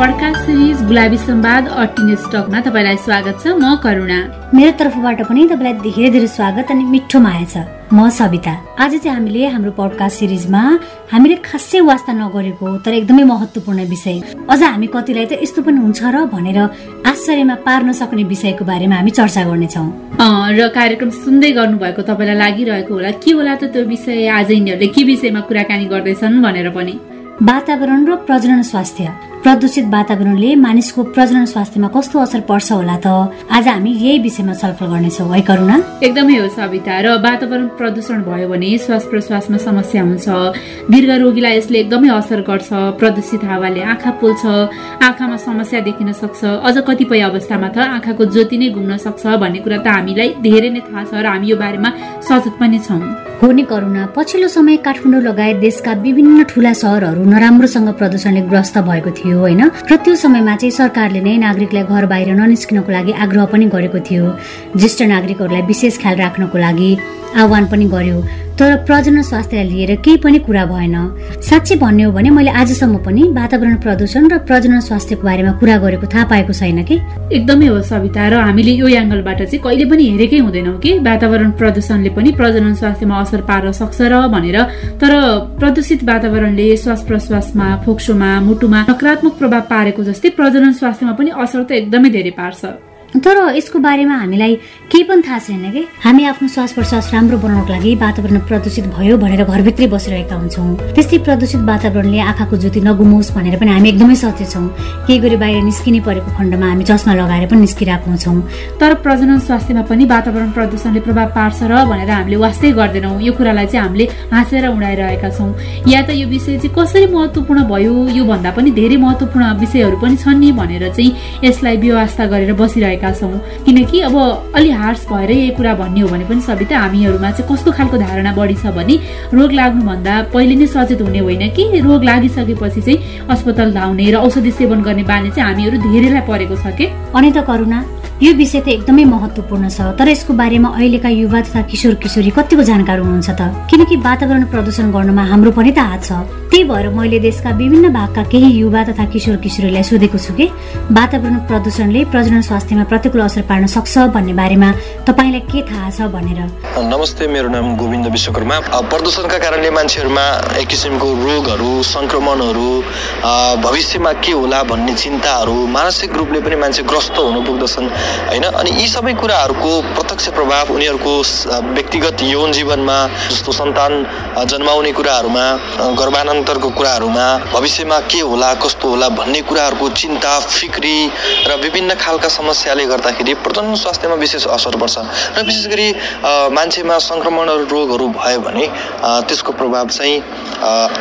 नमस्ते पड्का सिरिज गुलाबी सम्वाद अटिने स्टकमा तपाईँलाई स्वागत छ। म करुणा। मेरो तर्फबाट पनि तपाईँलाई धेरै धेरै स्वागत अनि मिठो माया छ। म सविता। आज चाहिँ हामीले हाम्रो पडकास्ट सिरिजमा हामीले खासै वास्ता नगरेको तर एकदमै महत्वपूर्ण विषय। अझ हामी कतिलाई त यस्तो पनि हुन्छ र भनेर आश्चर्यमा पार्न सक्ने विषयको बारेमा हामी चर्चा गर्नेछौँ। र कार्यक्रम सुन्दै गर्नुभएको तपाईँलाई लागिरहेको होला। के होला त त्यो विषय? आज यिनीहरूले के विषयमा कुराकानी गर्दैछन् भनेर पनि। वातावरण र प्रजनन स्वास्थ्य। प्रदूषित वातावरणले मानिसको प्रजनन स्वास्थ्यमा कस्तो असर पर्छ होला त? आज हामी यही विषयमा छलफल गर्नेछौँ। है करुणा? एकदमै हो सविता। र वातावरण प्रदूषण भयो भने श्वास प्रश्वासमा समस्या हुन्छ। दीर्घ रोगीलाई यसले एकदमै असर गर्छ। प्रदूषित हावाले आँखा पोल्छ आँखामा समस्या देखिन सक्छ। अझ कतिपय अवस्थामा त आँखाको ज्योति नै घुम्न सक्छ भन्ने कुरा त हामीलाई धेरै नै थाहा छ र हामी यो बारेमा सचेत पनि छौँ। हो नि करुणा। पछिल्लो समय काठमाडौँ लगायत देशका विभिन्न ठुला सहरहरू नराम्रोसँग प्रदूषणले ग्रस्त भएको थियो। थियो होइन? र त्यो समयमा चाहिँ सरकारले नै नागरिकलाई घर बाहिर ननिस्किनको लागि आग्रह पनि गरेको थियो। ज्येष्ठ नागरिकहरूलाई विशेष ख्याल राख्नको लागि आह्वान पनि गर्यो। तर प्रजनन स्वास्थ्यलाई लिएर केही पनि कुरा भएन। साँच्चै भन्ने हो भने मैले आजसम्म पनि वातावरण प्रदूषण र प्रजनन स्वास्थ्यको बारेमा कुरा गरेको थाहा पाएको छैन कि? एकदमै हो सविता र हामीले यो एङ्गलबाट चाहिँ कहिले पनि हेरेकै हुँदैनौँ कि वातावरण प्रदूषणले पनि प्रजनन स्वास्थ्यमा असर पार्न सक्छ र भनेर। तर प्रदूषित वातावरणले श्वास प्रश्वासमा फोक्सोमा मुटुमा नकारात्मक प्रभाव पारेको जस्तै प्रजनन स्वास्थ्यमा पनि असर त एकदमै धेरै पार्छ। तर यसको बारेमा हामीलाई केही पनि थाहा छैन कि? हामी आफ्नो श्वास प्रश्वास राम्रो बनाउनको लागि वातावरण प्रदूषित भयो भनेर घरभित्रै बसिरहेका हुन्छौँ। त्यस्तै प्रदूषित वातावरणले आँखाको ज्योति नगुमोस् भनेर पनि हामी एकदमै सचेत छौँ। केही गरी बाहिर निस्किने परेको खण्डमा हामी चस्मा लगाएर पनि निस्किरहेको हुन्छौँ। तर प्रजनन स्वास्थ्यमा पनि वातावरण प्रदूषणले प्रभाव पार्छ र भनेर हामीले वास्तै गर्दैनौँ। यो कुरालाई चाहिँ हामीले हाँसेर उडाइरहेका छौँ। या त यो विषय चाहिँ कसरी महत्त्वपूर्ण भयो यो भन्दा पनि धेरै महत्त्वपूर्ण विषयहरू पनि छन् नि भनेर चाहिँ यसलाई व्यवस्था गरेर बसिरहेका भएका छौँ। किनकि अब अलि हार्स भएर यही कुरा भन्ने हो भने पनि सबै हामीहरूमा चाहिँ कस्तो खालको धारणा बढी छ भने रोग लाग्नुभन्दा पहिले नै सचेत हुने होइन कि रोग लागिसकेपछि चाहिँ अस्पताल धाउने र औषधि सेवन गर्ने बानी चाहिँ हामीहरू धेरैलाई परेको छ कि? अनि त करुणा यो विषय त एकदमै महत्त्वपूर्ण छ तर यसको बारेमा अहिलेका युवा तथा किशोर किशोरी कतिको जानकार हुनुहुन्छ त? किनकि वातावरण प्रदूषण गर्नमा हाम्रो पनि त हात छ। त्यही भएर मैले देशका विभिन्न भागका केही युवा तथा किशोर किशोरीलाई सोधेको छु कि वातावरण प्रदूषणले प्रजनन स्वास्थ्यमा प्रतिकूल असर पार्न सक्छ भन्ने बारेमा तपाईँलाई के थाहा छ भनेर? नमस्ते मेरो नाम गोविन्द विश्वकर्मा। प्रदूषणका कारणले मान्छेहरूमा एक किसिमको रोगहरू सङ्क्रमणहरू भविष्यमा के होला भन्ने चिन्ताहरू मानसिक रूपले पनि मान्छे ग्रस्त हुन पुग्दछन्। होइन? अनि यी सबै कुराहरूको प्रत्यक्ष प्रभाव उनीहरूको व्यक्तिगत यौन जीवनमा जस्तो सन्तान जन्माउने कुराहरूमा गर्भानन्तरको कुराहरूमा भविष्यमा के होला कस्तो होला भन्ने कुराहरूको चिन्ता फिक्री र विभिन्न खालका समस्याले गर्दाखेरि प्रजनन स्वास्थ्यमा विशेष असर पर्छ। र विशेष गरी मान्छेमा सङ्क्रमणहरू रोगहरू भयो भने त्यसको प्रभाव चाहिँ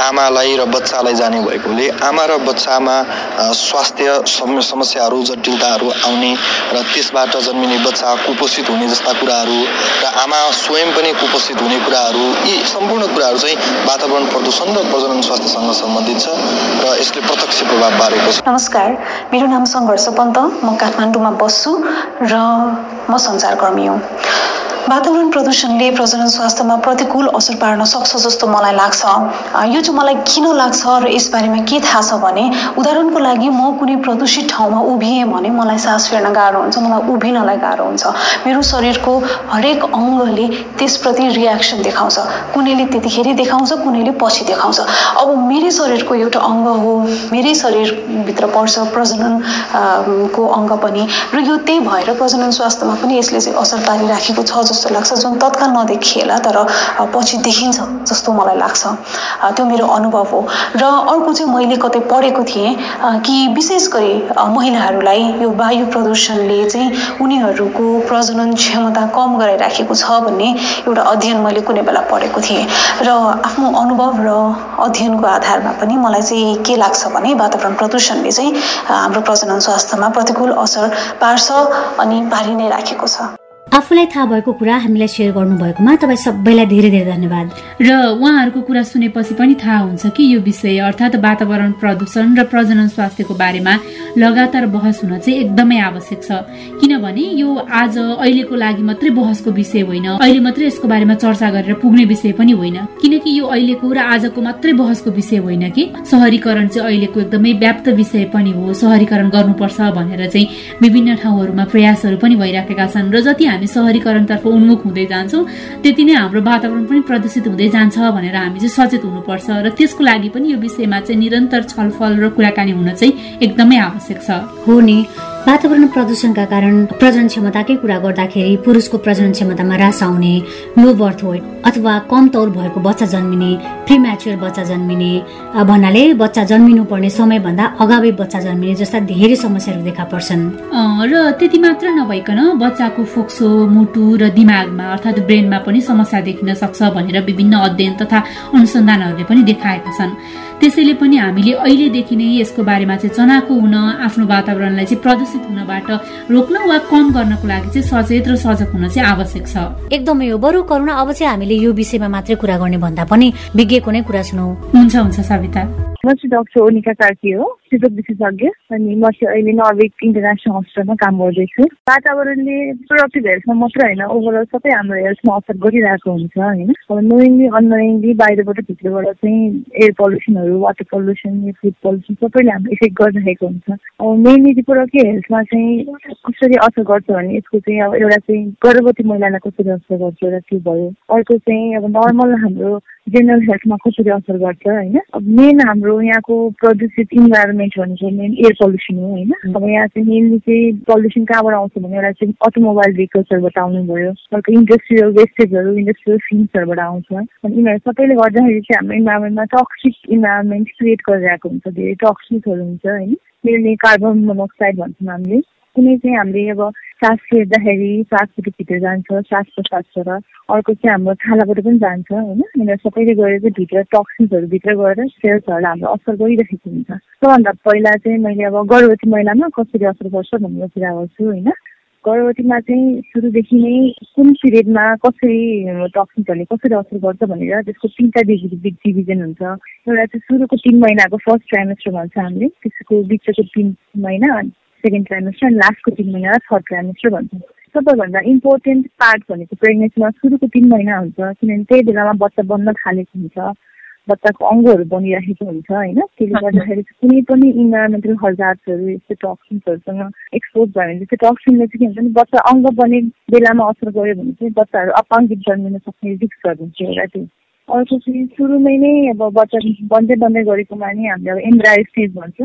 आमालाई र बच्चालाई जाने भएकोले आमा र बच्चामा स्वास्थ्य समस्याहरू जटिलताहरू आउने र त्यसबाट जन्मिने बच्चा कुपोषित हुने जस्ता कुराहरू र आमा स्वयं पनि कुपोषित हुने कुराहरू यी सम्पूर्ण कुराहरू चाहिँ वातावरण प्रदूषण र प्रजनन स्वास्थ्यसँग सम्बन्धित छ र यसले प्रत्यक्ष प्रभाव पारेको छ नमस्कार मेरो नाम सङ्घर्ष पन्त म काठमाडौँमा बस्छु र म सञ्चारकर्मी हुँ वातावरण प्रदूषणले प्रजनन स्वास्थ्यमा प्रतिकूल असर पार्न सक्छ जस्तो मलाई लाग्छ। यो चाहिँ मलाई किन लाग्छ र यसबारेमा के थाहा छ भने उदाहरणको लागि म कुनै प्रदूषित ठाउँमा उभिएँ भने मलाई सास फेर्न गाह्रो हुन्छ मलाई उभिनलाई गाह्रो हुन्छ। मेरो शरीरको हरेक अङ्गले त्यसप्रति रियाक्सन देखाउँछ। कुनैले त्यतिखेर देखाउँछ कुनैले पछि देखाउँछ। अब मेरै शरीरको एउटा अङ्ग हो मेरै शरीरभित्र पर्छ प्रजनन को अङ्ग पनि र यो त्यही भएर प्रजनन स्वास्थ्यमा पनि यसले चाहिँ असर पारिराखेको छ जस्तो लाग्छ जुन तत्काल नदेखिएला तर पछि देखिन्छ जस्तो मलाई लाग्छ। त्यो मेरो अनुभव हो। र अर्को चाहिँ मैले कतै पढेको थिएँ कि विशेष गरी महिलाहरूलाई यो वायु प्रदूषणले चाहिँ उनीहरूको प्रजनन क्षमता कम गराइराखेको छ भन्ने एउटा अध्ययन मैले कुनै बेला पढेको थिएँ। र आफ्नो अनुभव र अध्ययनको आधारमा पनि मलाई चाहिँ के लाग्छ भने वातावरण प्रदूषणले चाहिँ हाम्रो प्रजनन स्वास्थ्यमा प्रतिकूल असर पार्छ अनि पारि नै राखेको छ। आफूलाई थाहा भएको कुरा हामीलाई सेयर गर्नुभएकोमा तपाईँ सबैलाई धेरै धेरै धन्यवाद। र उहाँहरूको कुरा सुनेपछि पनि थाहा हुन्छ कि यो विषय अर्थात् वातावरण प्रदूषण र प्रजनन स्वास्थ्यको बारेमा लगातार बहस हुन चाहिँ एकदमै आवश्यक छ। किनभने यो आज अहिलेको लागि मात्रै बहसको विषय होइन। अहिले मात्रै यसको बारेमा चर्चा गरेर पुग्ने विषय पनि होइन। किनकि यो अहिलेको र आजको मात्रै बहसको विषय होइन कि? सहरीकरण चाहिँ अहिलेको एकदमै व्याप्त विषय पनि हो। सहरीकरण गर्नुपर्छ भनेर चाहिँ विभिन्न ठाउँहरूमा प्रयासहरू पनि भइराखेका छन्। र जति हामी सहरीकरणतर्फ उन्मुख हुँदै जान्छौँ त्यति नै हाम्रो वातावरण पनि प्रदूषित हुँदै जान्छ भनेर हामी चाहिँ सचेत हुनुपर्छ र त्यसको लागि पनि यो विषयमा चाहिँ निरन्तर छलफल र कुराकानी हुन चाहिँ एकदमै आवश्यक छ। हो नि। वातावरण प्रदूषणका कारण प्रजन क्षमताकै कुरा गर्दाखेरि पुरुषको प्रजनन क्षमतामा रास आउने लो बर्थ वेट अथवा कम तौल भएको बच्चा जन्मिने प्रिम्याचुर बच्चा जन्मिने भन्नाले बच्चा जन्मिनु पर्ने समयभन्दा अगावै बच्चा जन्मिने जस्ता धेरै समस्याहरू देखा पर्छन्। र त्यति मात्र नभइकन बच्चाको फोक्सो मुटु र दिमागमा अर्थात् ब्रेनमा पनि समस्या देखिन सक्छ भनेर विभिन्न अध्ययन तथा अनुसन्धानहरूले पनि देखाएका छन्। त्यसैले पनि हामीले अहिलेदेखि नै यसको बारेमा चाहिँ चनाखो हुन आफ्नो वातावरणलाई चाहिँ प्रदूषित हुनबाट रोक्न वा कम गर्नको लागि चाहिँ सचेत र सजग हुन चाहिँ आवश्यक छ। एकदमै हो। बरु करुणा अब चाहिँ हामीले यो विषयमा मात्रै कुरा गर्ने भन्दा पनि विज्ञको नै कुरा सुनौ। हुन्छ हुन्छ सविता। म चाहिँ डक्टर ओनिका कार्की हो शिशु विशेषज्ञ अनि म चाहिँ अहिले नर्वेक इन्टरनेसनल हस्पिटलमा काम गर्दैछु। वातावरणले प्रोडक्टिभ हेल्थमा मात्र होइन ओभरअल सबै हाम्रो हेल्थमा असर गरिरहेको हुन्छ होइन? अब नोइङली अननोइङली बाहिरबाट भित्रबाट चाहिँ एयर पल्युसनहरू वाटर पल्युसन फुड पल्युसन सबैले हाम्रो इफेक्ट गरिरहेको हुन्छ। अब मेनली रिप्रोडक्टिभ हेल्थमा चाहिँ कसरी असर गर्छ भने यसको चाहिँ अब एउटा चाहिँ गर्भवती महिलालाई कसरी असर गर्छ एउटा त्यो भयो? अर्को चाहिँ अब नर्मल हाम्रो जेनरल हेल्थमा कसरी असर गर्छ होइन? अब मेन हाम्रो यहाँको प्रदूषित इन्भाइरोमेन्ट भनेको मेन एयर पल्युसन हो होइन? अब यहाँ चाहिँ मेनली चाहिँ पल्युसन कहाँबाट आउँछ भने एउटा चाहिँ अटोमोबाइल भेहिकल्सहरूबाट आउनु भयो अर्को इन्डस्ट्रियल वेस्टेजहरू इन्डस्ट्रियल फिल्मसहरूबाट आउँछ। अनि यिनीहरू सबैले गर्दाखेरि चाहिँ हाम्रो इन्भाइरोमेन्टमा टक्सिक इन्भाइरोमेन्ट क्रिएट गरिरहेको हुन्छ धेरै टक्सिकहरू हुन्छ होइन? मेनली कार्बन मोनोक्साइड भन्छौँ हामीले। कुनै चाहिँ हामीले अब सास फेर्दाखेरि सासहरू भित्र जान्छ सास प्रसासबाट अर्को चाहिँ हाम्रो छालाबाट पनि जान्छ होइन? यिनीहरू सबैले गएर चाहिँ भित्र टक्सिन्सहरू भित्र गएर सेल्सहरूलाई हाम्रो असर गरिरहेको हुन्छ। सबभन्दा पहिला चाहिँ मैले अब गर्भवती महिलामा कसरी असर गर्छ भन्ने कुरा गर्छु होइन? गर्भवतीमा चाहिँ सुरुदेखि नै कुन पिरियडमा कसरी टक्सिन्सहरूले कसरी असर गर्छ भनेर त्यसको तिनवटा डिभिजन हुन्छ। एउटा चाहिँ सुरुको तिन महिनाको फर्स्ट ट्राइमेस्टर भन्छ हामीले त्यसको बिचको तिन महिना सेकेन्ड ट्राइमेस्टर अनि लास्टको तिन महिना थर्ड ट्राइमेस्टर भन्छौँ। सबैभन्दा इम्पोर्टेन्ट पार्ट भनेको प्रेग्नेन्सीमा सुरुको तिन महिना हुन्छ किनभने त्यही बेलामा बच्चा बन्न थालेको हुन्छ बच्चाको अङ्गहरू बनिरहेको हुन्छ होइन? त्यसले गर्दाखेरि कुनै पनि इन्भाइरोमेन्टल हजार्सहरू यस्तो टक्सिन्सहरूसँग एक्सपोज भयो भने चाहिँ टक्सिनले चाहिँ के हुन्छ भने बच्चा अङ्ग बने बेलामा असर गऱ्यो भने चाहिँ बच्चाहरू अपाङ्गित जन्मिन सक्ने रिस्कहरू हुन्छ एउटा त्यो। अर्को चाहिँ सुरुमै नै अब बच्चा बन्दै बन्दै गरेकोमा नै हामीले अब एम्ब्रायो स्टेज भन्छ।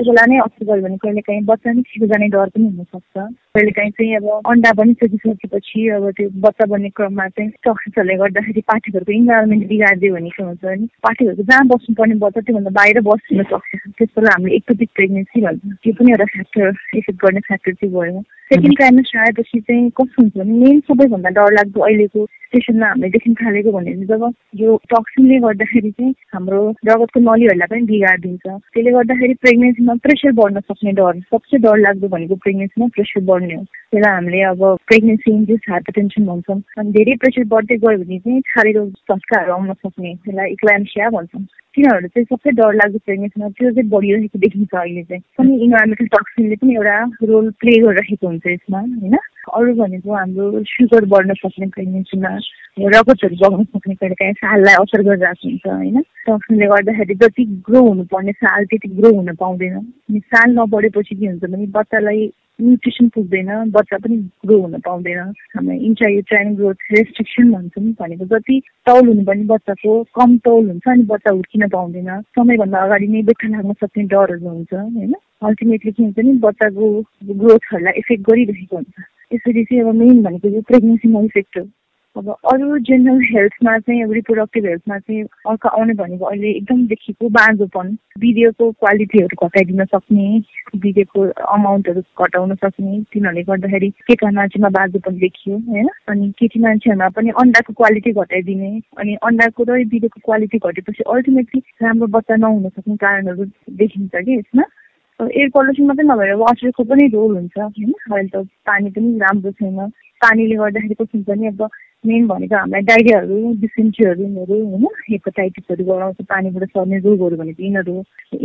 त्यो बेला नै असर गऱ्यो भने कहिले काहीँ बच्चा नै छिटो जाने डर पनि हुनसक्छ। कहिले काहीँ चाहिँ अब अन्डा पनि सकिसकेपछि अब त्यो बच्चा बन्ने क्रममा चाहिँ टक्सिसहरूले गर्दाखेरि पाठीहरूको इन्भाइरोमेन्ट बिगारिदियो भने के हुन्छ भने पाठीहरूको जहाँ बस्नुपर्ने बच्चा त्योभन्दा बाहिर बसिन सक्छ। त्यस बेला हामीले एकटोपिक प्रेग्नेन्सी भन्छ। त्यो पनि एउटा फ्याक्टर इफेक्ट गर्ने फ्याक्टर चाहिँ भयो। सेकेन्ड ट्राइमेस्टर आएपछि चाहिँ कस्तो हुन्छ भने मेन सबैभन्दा डरलाग्दो अहिलेको सिचुएसनमा हामीले देखिन थालेको भने जब यो टक्सिनले गर्दाखेरि चाहिँ हाम्रो रगतको नलीहरूलाई पनि बिगारिदिन्छ। त्यसले गर्दाखेरि प्रेग्नेन्सीमा प्रेसर बढ्न सक्ने डर सबसे डर लाग्दो भनेको प्रेग्नेन्सीमा प्रेसर बढ्ने हो। त्यसलाई हामीले अब प्रेग्नेन्सी इन्ड्युस हाइपरटेन्सन भन्छौँ। अनि धेरै प्रेसर बढ्दै गयो भने चाहिँ झट्काहरू आउन सक्ने त्यसलाई इक्लाम्सिया भन्छौँ। तिनीहरू चाहिँ सबै डर लाग्दो प्रेग्नेन्सीमा त्यो चाहिँ बढिरहेको देखिन्छ अहिले चाहिँ। पनि इन्भाइरोमेन्टल टक्सिनले पनि एउटा रोल प्ले गरिरहेको हुन्छ यसमा होइन? अरू भनेको हाम्रो सुगर बढ्न सक्ने प्रेग्नेन्सीमा रगतहरू बगाउन सक्ने कहिले काहीँ साललाई असर गरिरहेको हुन्छ होइन? टक्सिनले गर्दाखेरि जति ग्रो हुनुपर्ने साल त्यति ग्रो हुन पाउँदैन। अनि साल नबढेपछि के हुन्छ भने बच्चालाई न्युट्रिसन पुग्दैन बच्चा पनि ग्रो हुन पाउँदैन। हामी इन्ट्रायुट्राइन ग्रोथ रेस्ट्रिक्सन भन्छौँ भनेको जति तौल हुनुपर्ने बच्चाको कम तौल हुन्छ अनि बच्चा हुर्किन पाउँदैन। समयभन्दा अगाडि नै बेथा लाग्न सक्ने डरहरू हुन्छ होइन? अल्टिमेटली के हुन्छ नि बच्चाको ग्रोथहरूलाई इफेक्ट गरिरहेको हुन्छ। यसरी चाहिँ अब मेन भनेको चाहिँ प्रेग्नेन्सीमा इफेक्ट हो। अब अरू जेनरल हेल्थमा चाहिँ रिप्रोडक्टिभ हेल्थमा चाहिँ अर्को आउने भनेको अहिले एकदम देखिएको बाँझोपन भिडियोको क्वालिटीहरू घटाइदिन सक्ने भिडियोको अमाउन्टहरू घटाउन सक्ने तिनीहरूले गर्दाखेरि केटा मान्छेमा बाँझोपन देखियो होइन? अनि केटी मान्छेहरूमा पनि अन्डाको क्वालिटी घटाइदिने अनि अन्डाको र भिडियोको क्वालिटी घटेपछि अल्टिमेटली राम्रो बच्चा नहुन सक्ने कारणहरू देखिन्छ कि यसमा। एयर पल्युसन मात्रै नभएर वाटरको पनि रोल हुन्छ होइन? अहिले त पानी पनि राम्रो छैन। पानीले गर्दाखेरि कस्तो हुन्छ नि अब मेन भनेको हामीलाई डाइरियाहरू डिसेन्ट्रीहरू होइन हेपाटाइटिसहरू गराउँछ पानीबाट सर्ने रोगहरू भनेको यिनीहरू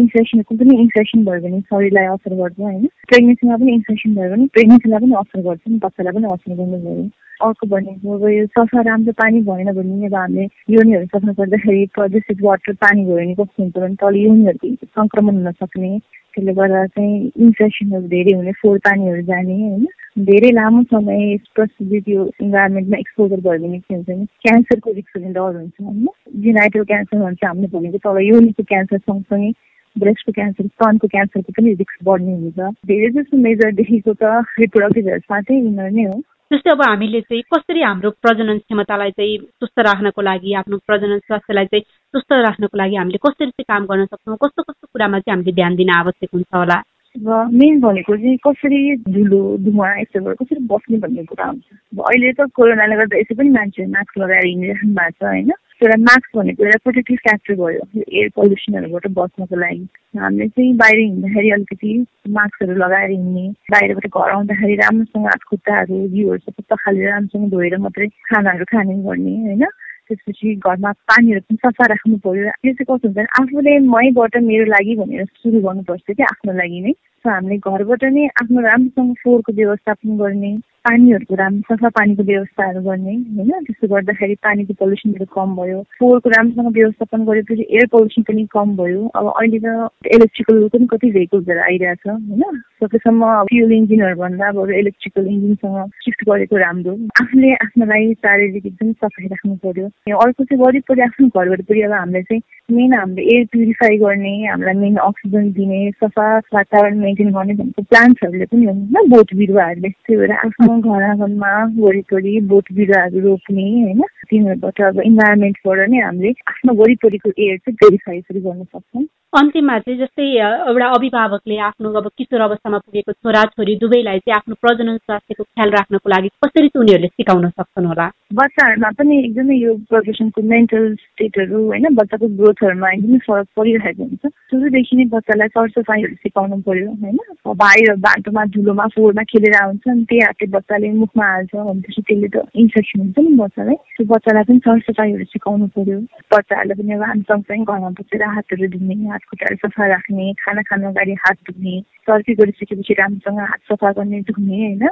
इन्फेक्सन कुन पनि इन्फेक्सन भयो भने शरीरलाई असर गर्छ होइन। प्रेग्नेन्सीमा पनि इन्फेक्सन भयो भने प्रेग्नेन्सीलाई पनि असर गर्छ नि बच्चालाई पनि असर गर्नु भयो। अर्को भनेको अब यो सफा राम्रो पानी भएन भने अब हामीले योनीहरू सफा गर्दाखेरि प्रदूषित वाटर पानी भयो भने कस्तो हुन्छ भने तल योनीहरूको सङ्क्रमण हुन सक्ने। त्यसले गर्दा चाहिँ इन्फेक्सनहरू धेरै हुने फोहोर पानीहरू जाने होइन। धेरै लामो समय प्रस्तुति इन्भाइरोमेन्टमा एक्सपोजर भयो भने के हुन्छ भने क्यान्सरको रिस्क हुने डर हुन्छ होइन। जिनाइटल क्यान्सर भन्छ हामीले भनेको तल योनिको क्यान्सर सँगसँगै ब्रेस्टको क्यान्सर स्तनको क्यान्सरको पनि रिस्क बढ्ने हुन्छ। धेरै जस्तो मेजरदेखिको त रिप्रोडक्टिभ हेल्थ साथै यिनीहरू नै हो। जस्तै अब हामीले चाहिँ कसरी हाम्रो प्रजनन क्षमतालाई चाहिँ सुस्त राख्नको लागि आफ्नो प्रजनन स्वास्थ्यलाई चाहिँ सुस्त राख्नको लागि हामीले कसरी चाहिँ काम गर्न सक्छौँ? कस्तो कस्तो कुरामा चाहिँ हामीले ध्यान दिन आवश्यक हुन्छ होला? र मेन भनेको चाहिँ कसरी धुलो धुवा यस्तोबाट कसरी बस्ने भन्ने कुरा हुन्छ। अब अहिले त कोरोनाले गर्दा यसै पनि मान्छेहरू मास्क लगाएर हिँडिराख्नु भएको छ होइन? एउटा मास्क भनेको एउटा प्रोटेक्टिभ फ्याक्टर भयो एयर पल्युसनहरूबाट बस्नको लागि। हामीले चाहिँ बाहिर हिँड्दाखेरि अलिकति मास्कहरू लगाएर हिँड्ने बाहिरबाट घर आउँदाखेरि राम्रोसँग हात खुट्टाहरू जिउहरू सबै पखालेर राम्रोसँग धोएर मात्रै खानाहरू खाने गर्ने होइन? त्यसपछि घरमा पानीहरू पनि सफा राख्नु पर्यो यो चाहिँ कस्तो हुन्छ आफूले मैबाट मेरो लागि भनेर सुरु गर्नुपर्छ कि आफ्नो लागि नै। सो हामीले घरबाट नै आफ्नो राम्रोसँग फोहोरको व्यवस्थापन गर्ने पानीहरूको राम्रो सफा पानीको व्यवस्थाहरू गर्ने होइन? त्यसो गर्दाखेरि पानीको पल्युसनहरू कम भयो। फोहोरको राम्रोसँग व्यवस्थापन गरेपछि एयर पल्युसन पनि कम भयो। अब अहिले त इलेक्ट्रिकल पनि कति भेहिकल्सहरू आइरहेछ होइन? सकेसम्म फ्युल इन्जिनहरू भन्दा अब इलेक्ट्रिकल इन्जिनसँग सिफ्ट गरेको राम्रो। आफूले आफ्नो लागि शारीरिक एकदम सफाइ राख्नु पर्यो। अर्को चाहिँ वरिपरि आफ्नो घर वरिपरि अब हामीले चाहिँ मेन हामीले एयर प्युरिफाई गर्ने हामीलाई मेन अक्सिजन दिने सफा वातावरण मेन्टेन गर्ने भनेको प्लान्ट्सहरूले पनि हो बोट बिरुवाहरूले त्यही भएर आफ्नो आफ्नो घर आँगनमा वरिपरि बोट बिरुवाहरू रोप्ने होइन। तिनीहरूबाट अब इन्भाइरोमेन्टबाट नै हामीले आफ्नो वरिपरिको एयर चाहिँ भेरिफाई गर्न सक्छौँ। अन्तिममा चाहिँ जस्तै एउटा अभिभावकले आफ्नो अब किशोर अवस्थामा पुगेको छोरा छोरी दुवैलाई चाहिँ आफ्नो प्रजनन स्वास्थ्यको ख्याल राख्नको लागि कसरी चाहिँ उनीहरूले सिकाउन सक्छन् होला? बच्चाहरूमा पनि एकदमै यो प्रोफेसनको मेन्टल स्टेटहरू होइन बच्चाको ग्रोथहरूमा एकदमै फरक परिरहेको हुन्छ। सुरुदेखि नै बच्चालाई सरसफाइहरू सिकाउनु पर्यो होइन? बाहिर बाटोमा धुलोमा फोहोरमा खेलेर हुन्छ अनि त्यही हातले बच्चाले मुखमा हाल्छ भनेपछि त्यसले त इन्फेक्सन हुन्छ नि बच्चालाई। त्यो बच्चालाई पनि सरसफाइहरू सिकाउनु पर्यो। बच्चाहरूलाई पनि अब हामी सँगसँगै घरमा बसेर हातहरू धुने हात खुट्टाहरू सफा राख्ने खाना खानु अगाडि हात धुने सर्की गरिसकेपछि राम्रोसँग हात सफा गर्ने धुने होइन?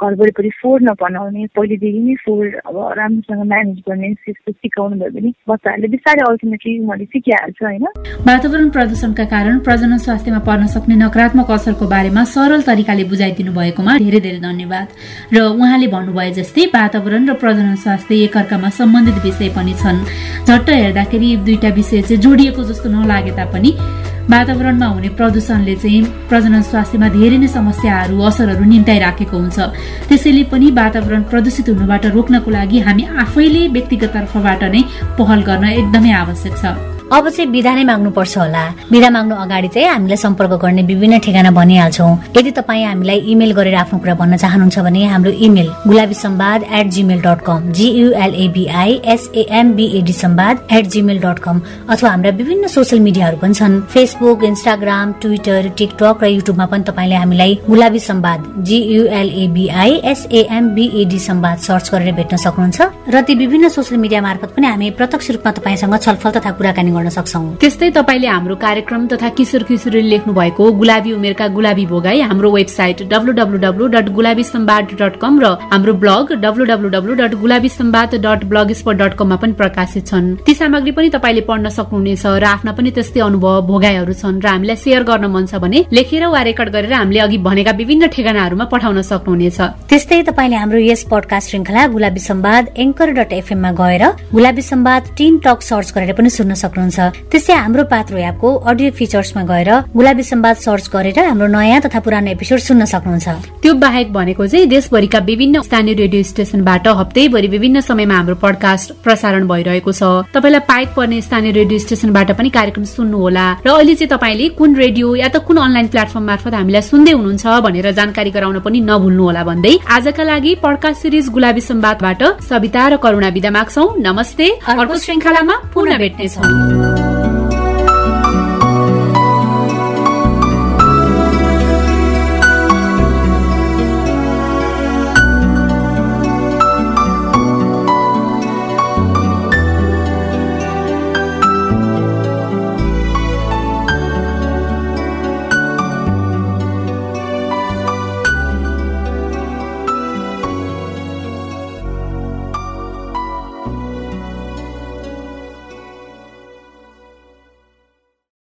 घर वरिपरि फोहोर नबनाउने पहिलेदेखि नै फोहोर अब राम्रोसँग म्यानेज गर्ने त्यस्तो सिकाउनु भयो भने बच्चाहरूले बिस्तारै अल्टिमेटली उनीहरूले सिकिहाल्छ होइन? वातावरण प्रदूषणका कारण प्रजनन स्वास्थ्यमा पर्न सक्ने नकारात्मक असरको बारेमा सरल तरिकाले बुझाइदिनु भएकोमा धेरै धेरै धन्यवाद। र उहाँले भन्नुभयो जस्तै वातावरण र प्रजनन स्वास्थ्य एकअर्कामा सम्बन्धित विषय पनि छन्। झट्ट हेर्दाखेरि दुईटा विषय चाहिँ जोडिएको जस्तो नलागे तापनि वातावरणमा हुने प्रदूषणले चाहिँ प्रजनन स्वास्थ्यमा धेरै नै समस्याहरू असरहरू निम्ताइराखेको हुन्छ। त्यसैले पनि वातावरण प्रदूषित हुनुबाट रोक्नको लागि हामी आफैले व्यक्तिगत तर्फबाट नै पहल गर्न एकदमै आवश्यक छ। अब चाहिँ विधा नै माग्नुपर्छ होला। विधा माग्नु अगाडि चाहिँ हामीलाई सम्पर्क गर्ने विभिन्न ठेगाना भनिहाल्छौँ। यदि तपाईँ हामीलाई इमेल गरेर आफ्नो कुरा भन्न चाहनुहुन्छ भने हाम्रो email Gulabi Sambad at Gmail dot com G U L A B I S A M B A D Sambad at Gmail dot com अथवा हाम्रा विभिन्न सोसियल मिडियाहरू पनि छन्। फेसबुक इन्स्टाग्राम ट्विटर टिकटक र युट्युबमा पनि तपाईँले हामीलाई गुलाबी सम्वाद जियुएलएबिआई एसएएमबिएडी सम्वाद सर्च गरेर भेट्न सक्नुहुन्छ। र ती विभिन्न सोसियल मिडिया मार्फत पनि हामी प्रत्यक्ष रूपमा तपाईँसँग छलफल तथा कुराकानी गर्न सक्छौ। त्यस्तै तपाईँले हाम्रो कार्यक्रम तथा किशोर किशोरी लेख्नु भएको गुलाबी उमेरका गुलाबी भोगाई हाम्रो वेबसाइट डब्लु र हाम्रो blog W dot Gulabi Sambad dot blog dot कममा पनि प्रकाशित छन्। ती सामग्री पनि तपाईँले पढ्न सक्नुहुनेछ र आफ्ना पनि त्यस्तै अनुभव भोगाईहरू छन् र हामीलाई सेयर गर्न मन छ भने लेखेर वा रेकर्ड गरेर हामीले अघि भनेका विभिन्न ठेगानाहरूमा पठाउन सक्नुहुनेछ। त्यस्तै तपाईँले हाम्रो यस पडकास्ट श्रृङ्खला गुलाबी सम्वाद एङ्कर डट एफएममा गएर Gulabi Sambad teen talk search गरेर पनि सुन्न सक्नुहुन्छ। सक्नुहुन्छ त्यस्तै हाम्रो पात्रो एपको अडियो फिचर्समा गएर गुलाबी सम्वाद सर्च गरेर हाम्रो नयाँ तथा पुरानो एपिसोड सुन्न सक्नुहुन्छ। त्यो बाहेक भनेको चाहिँ देशभरिका विभिन्न स्थानीय रेडियो स्टेशनबाट हप्तैभरि विभिन्न समयमा हाम्रो पडकास्ट प्रसारण भइरहेको छ। तपाईँलाई पाइक पर्ने स्थानीय रेडियो स्टेशनबाट पनि कार्यक्रम सुन्नु होला र अहिले चाहिँ तपाईँले कुन रेडियो या त कुन अनलाइन प्लेटफर्म मार्फत हामीलाई सुन्दै हुनुहुन्छ भनेर जानकारी गराउन पनि नभुल्नु होला भन्दै आजका लागि पडकास्ट सिरिज गुलाबी सम्वादबाट सविता र करुणा विदा माग्छौ। नमस्ते। अर्को श्रृङ्खलामा पुनः भेट्नेछौँ। Música